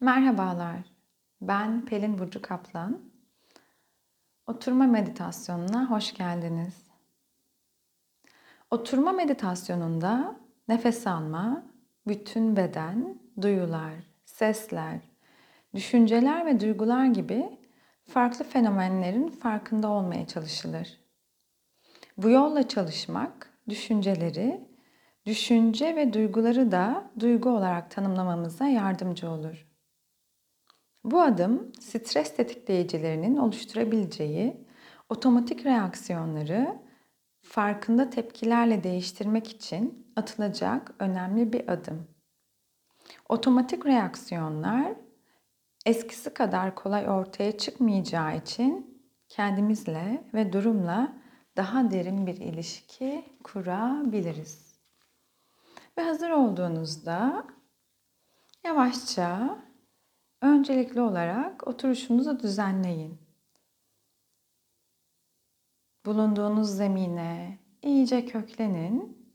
Merhabalar, ben Pelin Burcu Kaplan. Oturma meditasyonuna hoş geldiniz. Oturma meditasyonunda nefes alma, bütün beden, duyular, sesler, düşünceler ve duygular gibi farklı fenomenlerin farkında olmaya çalışılır. Bu yolla çalışmak, düşünceleri, düşünce ve duyguları da duygu olarak tanımlamamıza yardımcı olur. Bu adım stres tetikleyicilerinin oluşturabileceği otomatik reaksiyonları farkında tepkilerle değiştirmek için atılacak önemli bir adım. Otomatik reaksiyonlar eskisi kadar kolay ortaya çıkmayacağı için kendimizle ve durumla daha derin bir ilişki kurabiliriz. Ve hazır olduğunuzda yavaşça Öncelikli olarak oturuşunuzu düzenleyin. Bulunduğunuz zemine iyice köklenin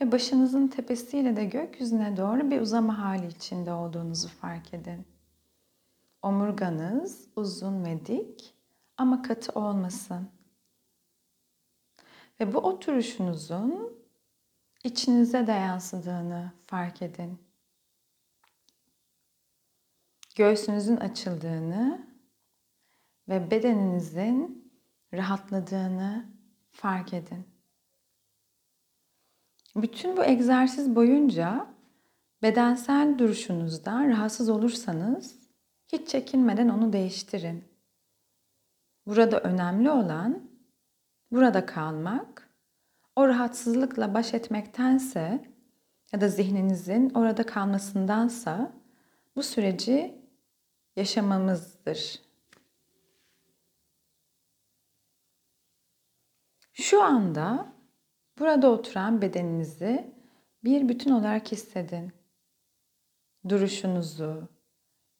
ve başınızın tepesiyle de gökyüzüne doğru bir uzama hali içinde olduğunuzu fark edin. Omurganız uzun ve dik ama katı olmasın. Ve bu oturuşunuzun içinize de yansıdığını fark edin göğsünüzün açıldığını ve bedeninizin rahatladığını fark edin. Bütün bu egzersiz boyunca bedensel duruşunuzda rahatsız olursanız hiç çekinmeden onu değiştirin. Burada önemli olan burada kalmak, o rahatsızlıkla baş etmektense ya da zihninizin orada kalmasındansa bu süreci yaşamamızdır. Şu anda burada oturan bedeninizi bir bütün olarak hissedin. Duruşunuzu,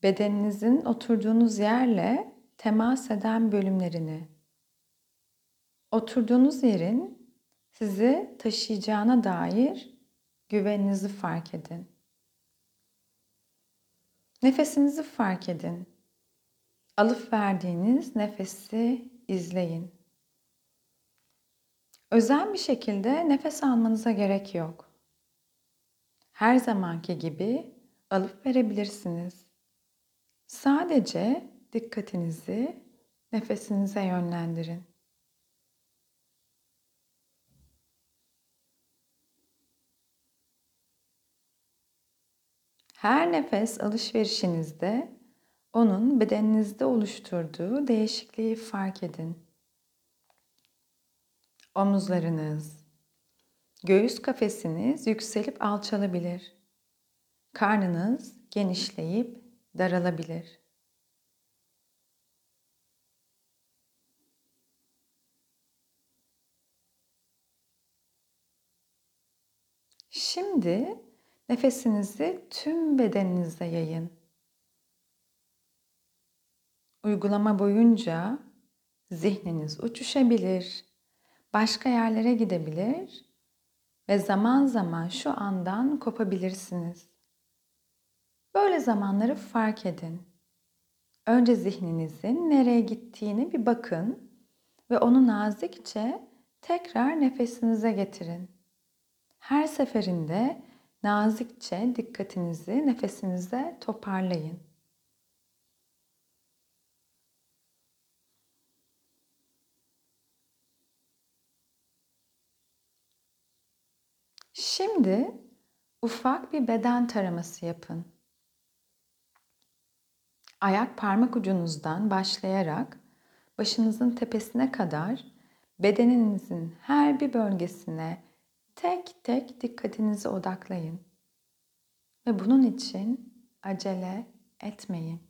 bedeninizin oturduğunuz yerle temas eden bölümlerini, oturduğunuz yerin sizi taşıyacağına dair güveninizi fark edin. Nefesinizi fark edin. Alıp verdiğiniz nefesi izleyin. Özel bir şekilde nefes almanıza gerek yok. Her zamanki gibi alıp verebilirsiniz. Sadece dikkatinizi nefesinize yönlendirin. Her nefes alışverişinizde onun bedeninizde oluşturduğu değişikliği fark edin. Omuzlarınız, göğüs kafesiniz yükselip alçalabilir. Karnınız genişleyip daralabilir. Şimdi Nefesinizi tüm bedeninizde yayın. Uygulama boyunca zihniniz uçuşabilir, başka yerlere gidebilir ve zaman zaman şu andan kopabilirsiniz. Böyle zamanları fark edin. Önce zihninizin nereye gittiğini bir bakın ve onu nazikçe tekrar nefesinize getirin. Her seferinde Nazikçe dikkatinizi nefesinize toparlayın. Şimdi ufak bir beden taraması yapın. Ayak parmak ucunuzdan başlayarak başınızın tepesine kadar bedeninizin her bir bölgesine tek tek dikkatinizi odaklayın. Ve bunun için acele etmeyin.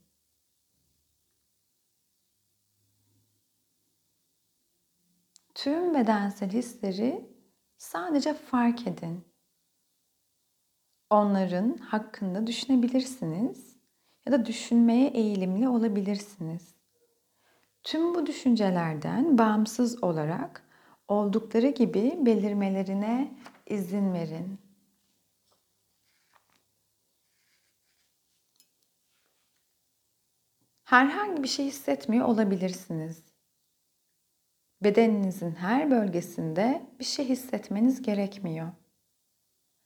Tüm bedensel hisleri sadece fark edin. Onların hakkında düşünebilirsiniz ya da düşünmeye eğilimli olabilirsiniz. Tüm bu düşüncelerden bağımsız olarak oldukları gibi belirmelerine izin verin. Herhangi bir şey hissetmiyor olabilirsiniz. Bedeninizin her bölgesinde bir şey hissetmeniz gerekmiyor.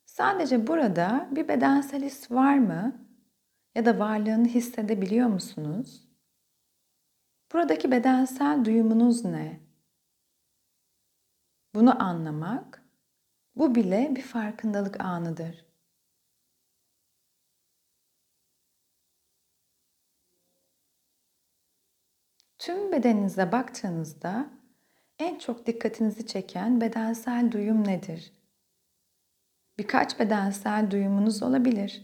Sadece burada bir bedensel his var mı? Ya da varlığını hissedebiliyor musunuz? Buradaki bedensel duyumunuz ne? Bunu anlamak, bu bile bir farkındalık anıdır. Tüm bedeninize baktığınızda en çok dikkatinizi çeken bedensel duyum nedir? Birkaç bedensel duyumunuz olabilir.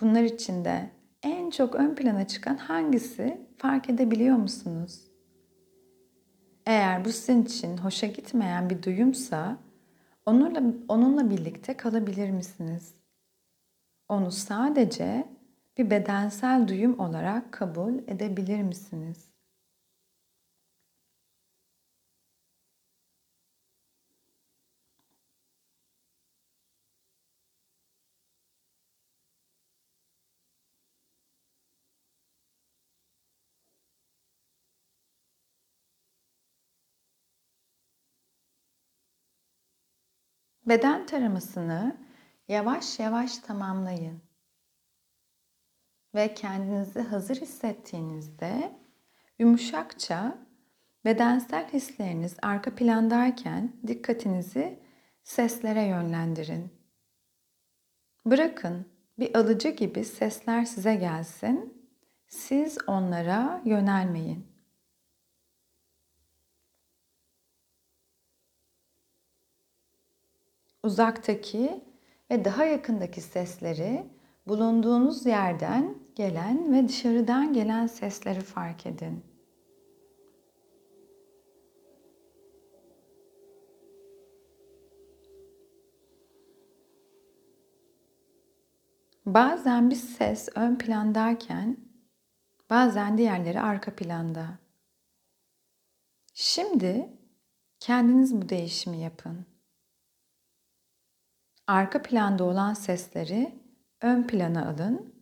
Bunlar içinde en çok ön plana çıkan hangisi fark edebiliyor musunuz? Eğer bu sizin için hoşa gitmeyen bir duyumsa onunla, onunla birlikte kalabilir misiniz? Onu sadece bir bedensel duyum olarak kabul edebilir misiniz? Beden taramasını yavaş yavaş tamamlayın. Ve kendinizi hazır hissettiğinizde yumuşakça bedensel hisleriniz arka plandayken dikkatinizi seslere yönlendirin. Bırakın bir alıcı gibi sesler size gelsin. Siz onlara yönelmeyin. Uzaktaki ve daha yakındaki sesleri bulunduğunuz yerden gelen ve dışarıdan gelen sesleri fark edin. Bazen bir ses ön plandayken bazen diğerleri arka planda. Şimdi kendiniz bu değişimi yapın. Arka planda olan sesleri ön plana alın.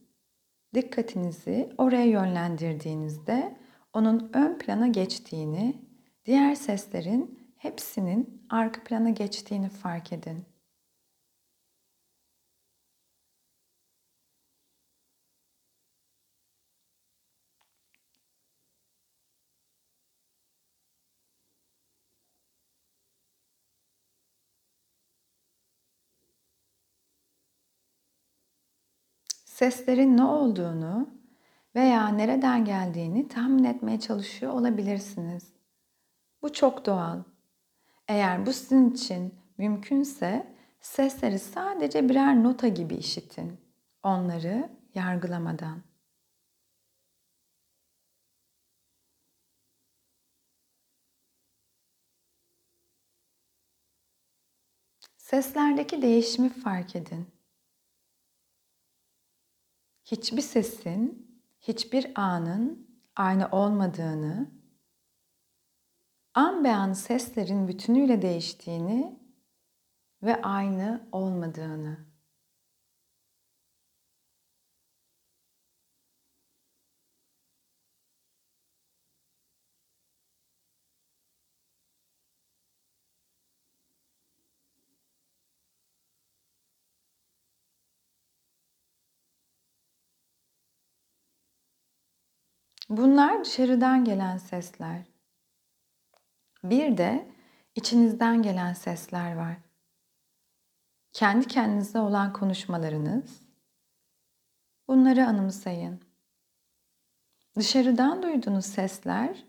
Dikkatinizi oraya yönlendirdiğinizde onun ön plana geçtiğini, diğer seslerin hepsinin arka plana geçtiğini fark edin. Seslerin ne olduğunu veya nereden geldiğini tahmin etmeye çalışıyor olabilirsiniz. Bu çok doğal. Eğer bu sizin için mümkünse sesleri sadece birer nota gibi işitin. Onları yargılamadan. Seslerdeki değişimi fark edin hiçbir sesin, hiçbir anın aynı olmadığını, an be an seslerin bütünüyle değiştiğini ve aynı olmadığını. Bunlar dışarıdan gelen sesler. Bir de içinizden gelen sesler var. Kendi kendinize olan konuşmalarınız. Bunları anımsayın. Dışarıdan duyduğunuz sesler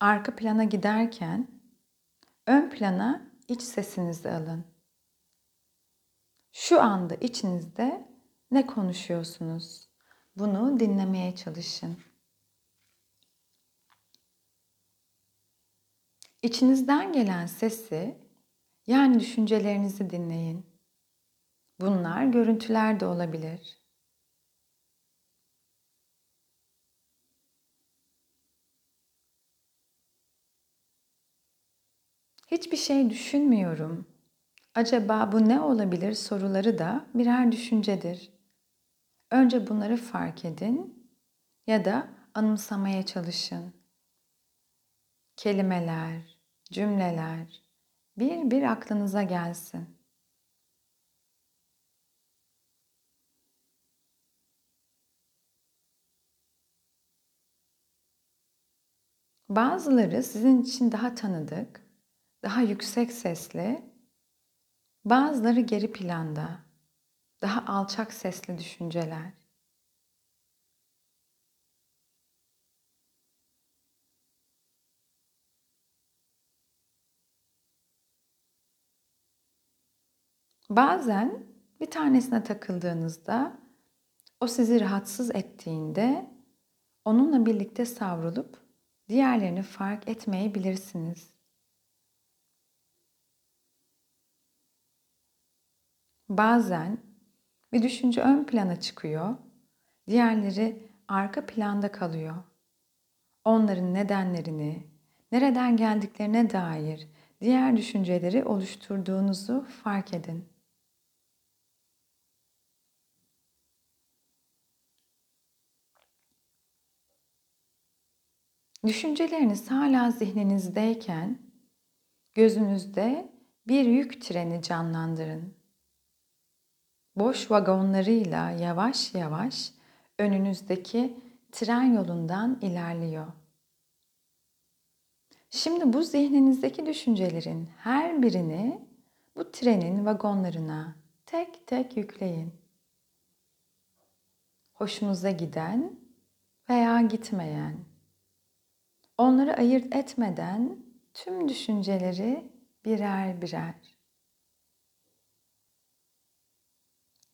arka plana giderken ön plana iç sesinizi alın. Şu anda içinizde ne konuşuyorsunuz? Bunu dinlemeye çalışın. İçinizden gelen sesi yani düşüncelerinizi dinleyin. Bunlar görüntüler de olabilir. Hiçbir şey düşünmüyorum. Acaba bu ne olabilir soruları da birer düşüncedir. Önce bunları fark edin ya da anımsamaya çalışın. Kelimeler, cümleler bir bir aklınıza gelsin. Bazıları sizin için daha tanıdık, daha yüksek sesli, bazıları geri planda, daha alçak sesli düşünceler. Bazen bir tanesine takıldığınızda o sizi rahatsız ettiğinde onunla birlikte savrulup diğerlerini fark etmeyebilirsiniz. Bazen bir düşünce ön plana çıkıyor, diğerleri arka planda kalıyor. Onların nedenlerini, nereden geldiklerine dair diğer düşünceleri oluşturduğunuzu fark edin. Düşünceleriniz hala zihninizdeyken gözünüzde bir yük treni canlandırın. Boş vagonlarıyla yavaş yavaş önünüzdeki tren yolundan ilerliyor. Şimdi bu zihninizdeki düşüncelerin her birini bu trenin vagonlarına tek tek yükleyin. Hoşunuza giden veya gitmeyen, Onları ayırt etmeden tüm düşünceleri birer birer.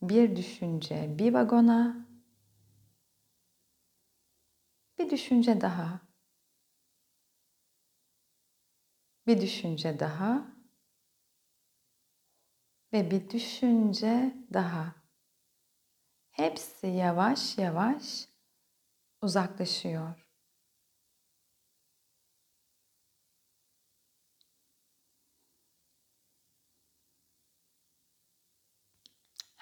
Bir düşünce bir vagona, bir düşünce daha. Bir düşünce daha ve bir düşünce daha. Hepsi yavaş yavaş uzaklaşıyor.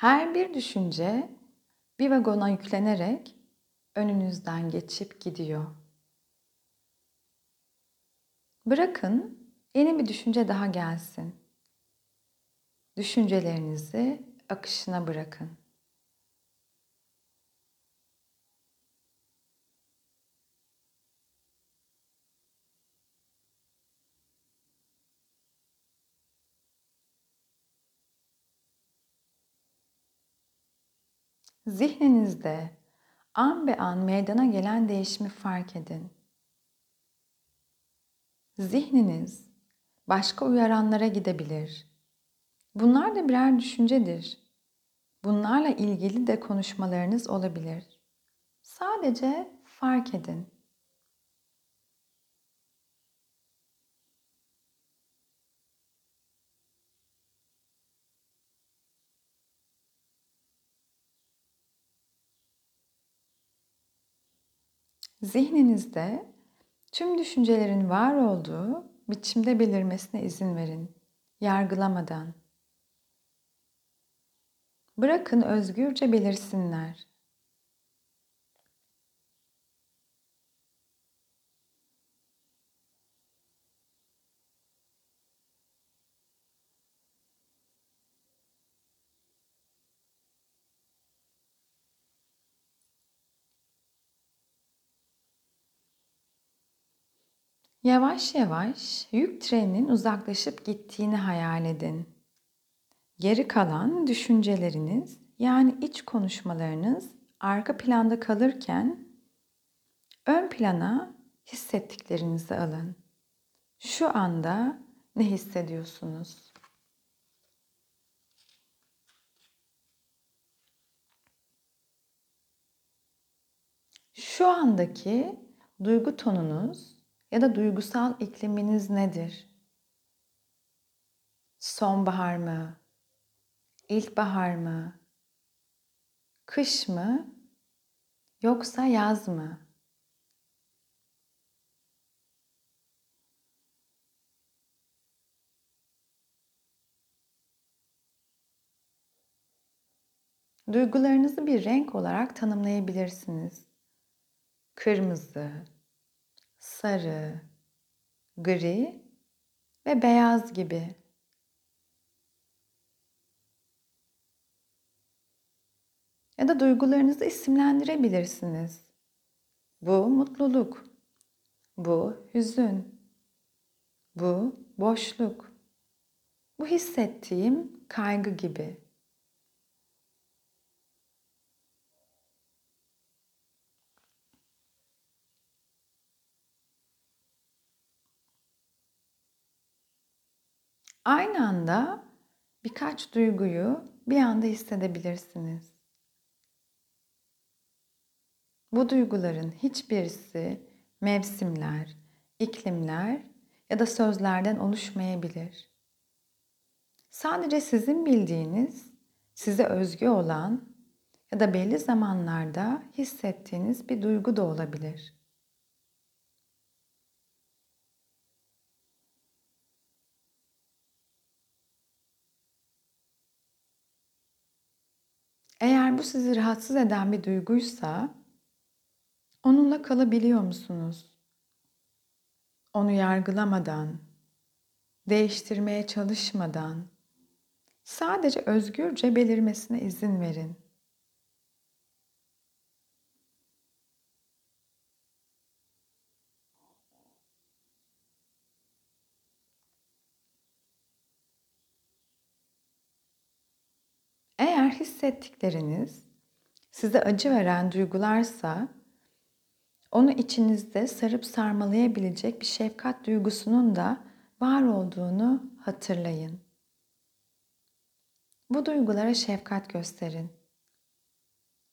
Her bir düşünce bir vagona yüklenerek önünüzden geçip gidiyor. Bırakın yeni bir düşünce daha gelsin. Düşüncelerinizi akışına bırakın. Zihninizde an be an meydana gelen değişimi fark edin. Zihniniz başka uyaranlara gidebilir. Bunlar da birer düşüncedir. Bunlarla ilgili de konuşmalarınız olabilir. Sadece fark edin. Zihninizde tüm düşüncelerin var olduğu biçimde belirmesine izin verin, yargılamadan. Bırakın özgürce belirsinler. Yavaş yavaş yük treninin uzaklaşıp gittiğini hayal edin. Geri kalan düşünceleriniz yani iç konuşmalarınız arka planda kalırken ön plana hissettiklerinizi alın. Şu anda ne hissediyorsunuz? Şu andaki duygu tonunuz ya da duygusal ikliminiz nedir? Sonbahar mı? İlkbahar mı? Kış mı? Yoksa yaz mı? Duygularınızı bir renk olarak tanımlayabilirsiniz. kırmızı, sarı, gri ve beyaz gibi. Ya da duygularınızı isimlendirebilirsiniz. Bu mutluluk. Bu hüzün. Bu boşluk. Bu hissettiğim kaygı gibi. Aynı anda birkaç duyguyu bir anda hissedebilirsiniz. Bu duyguların hiçbirisi mevsimler, iklimler ya da sözlerden oluşmayabilir. Sadece sizin bildiğiniz, size özgü olan ya da belli zamanlarda hissettiğiniz bir duygu da olabilir. Eğer bu sizi rahatsız eden bir duyguysa onunla kalabiliyor musunuz? Onu yargılamadan, değiştirmeye çalışmadan sadece özgürce belirmesine izin verin. Eğer hissettikleriniz size acı veren duygularsa onu içinizde sarıp sarmalayabilecek bir şefkat duygusunun da var olduğunu hatırlayın. Bu duygulara şefkat gösterin.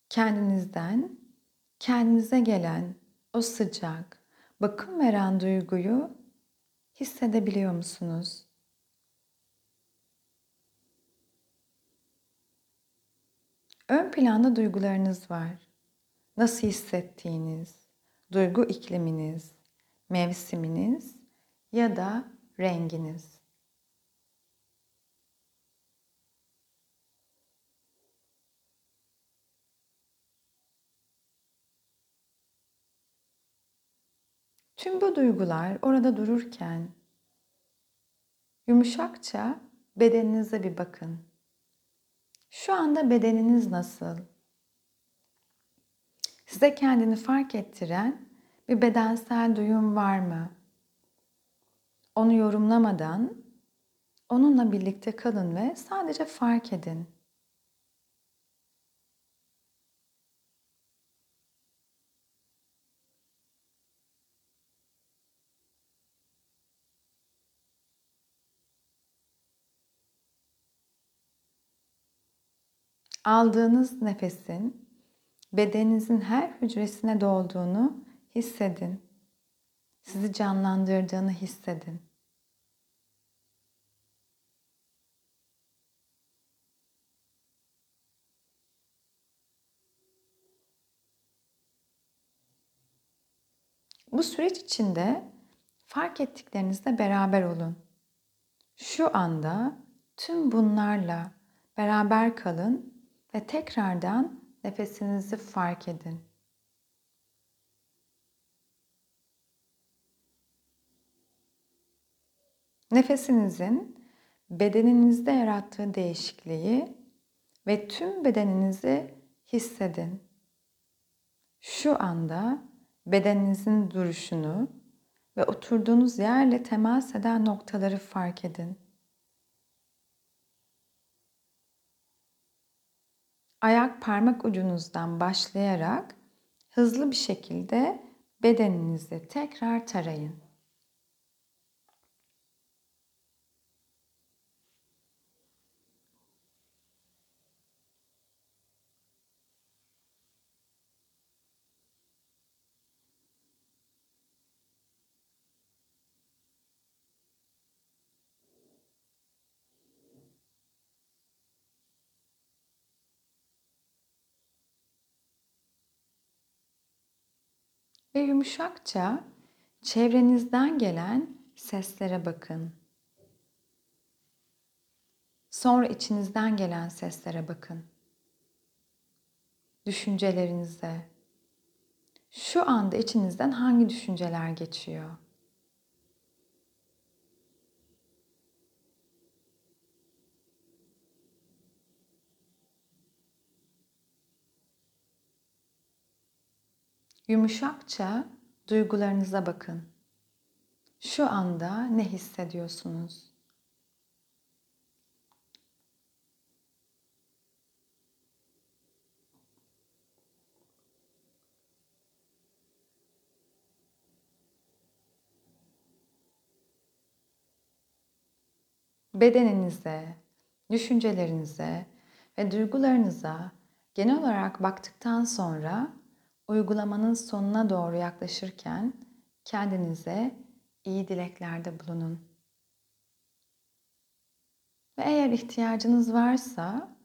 Kendinizden kendinize gelen o sıcak, bakım veren duyguyu hissedebiliyor musunuz? Ön planda duygularınız var. Nasıl hissettiğiniz, duygu ikliminiz, mevsiminiz ya da renginiz. Tüm bu duygular orada dururken yumuşakça bedeninize bir bakın. Şu anda bedeniniz nasıl? Size kendini fark ettiren bir bedensel duyum var mı? Onu yorumlamadan onunla birlikte kalın ve sadece fark edin. Aldığınız nefesin bedeninizin her hücresine dolduğunu hissedin. Sizi canlandırdığını hissedin. Bu süreç içinde fark ettiklerinizle beraber olun. Şu anda tüm bunlarla beraber kalın ve tekrardan nefesinizi fark edin. Nefesinizin bedeninizde yarattığı değişikliği ve tüm bedeninizi hissedin. Şu anda bedeninizin duruşunu ve oturduğunuz yerle temas eden noktaları fark edin. Ayak parmak ucunuzdan başlayarak hızlı bir şekilde bedeninizi tekrar tarayın. Ve yumuşakça çevrenizden gelen seslere bakın. Sonra içinizden gelen seslere bakın. Düşüncelerinize, Şu anda içinizden hangi düşünceler geçiyor? Yumuşakça duygularınıza bakın. Şu anda ne hissediyorsunuz? Bedeninize, düşüncelerinize ve duygularınıza genel olarak baktıktan sonra uygulamanın sonuna doğru yaklaşırken kendinize iyi dileklerde bulunun. Ve eğer ihtiyacınız varsa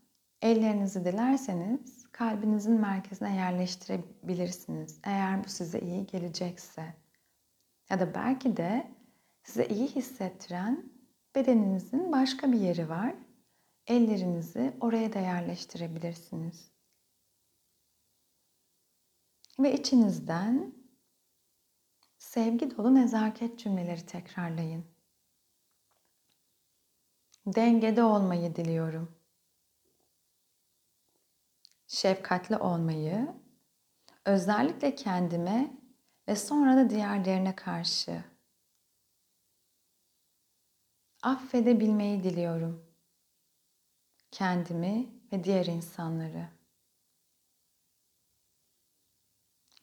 ellerinizi dilerseniz kalbinizin merkezine yerleştirebilirsiniz. Eğer bu size iyi gelecekse. Ya da belki de size iyi hissettiren bedeninizin başka bir yeri var. Ellerinizi oraya da yerleştirebilirsiniz. Ve içinizden sevgi dolu nezaket cümleleri tekrarlayın. Dengede olmayı diliyorum. Şefkatli olmayı, özellikle kendime ve sonra da diğerlerine karşı affedebilmeyi diliyorum. Kendimi ve diğer insanları.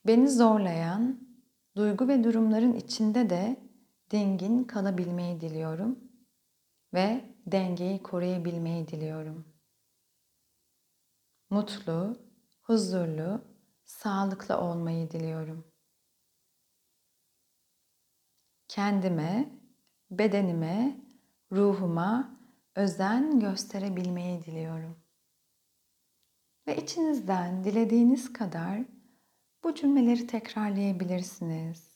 Beni zorlayan duygu ve durumların içinde de dingin kalabilmeyi diliyorum ve dengeyi koruyabilmeyi diliyorum. Mutlu, huzurlu, sağlıklı olmayı diliyorum. Kendime, bedenime, ruhuma özen gösterebilmeyi diliyorum. Ve içinizden dilediğiniz kadar bu cümleleri tekrarlayabilirsiniz.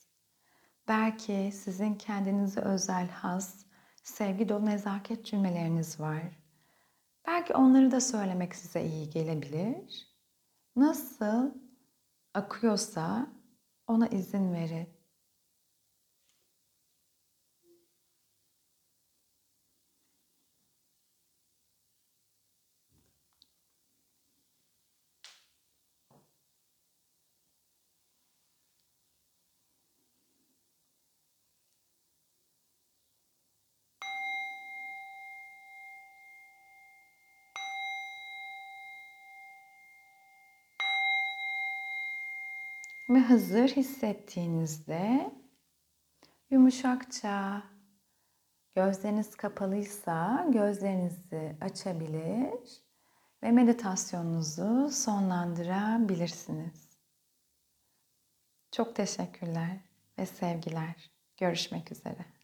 Belki sizin kendinize özel has, sevgi dolu nezaket cümleleriniz var. Belki onları da söylemek size iyi gelebilir. Nasıl akıyorsa ona izin verin. Ve hazır hissettiğinizde yumuşakça gözleriniz kapalıysa gözlerinizi açabilir ve meditasyonunuzu sonlandırabilirsiniz. Çok teşekkürler ve sevgiler. Görüşmek üzere.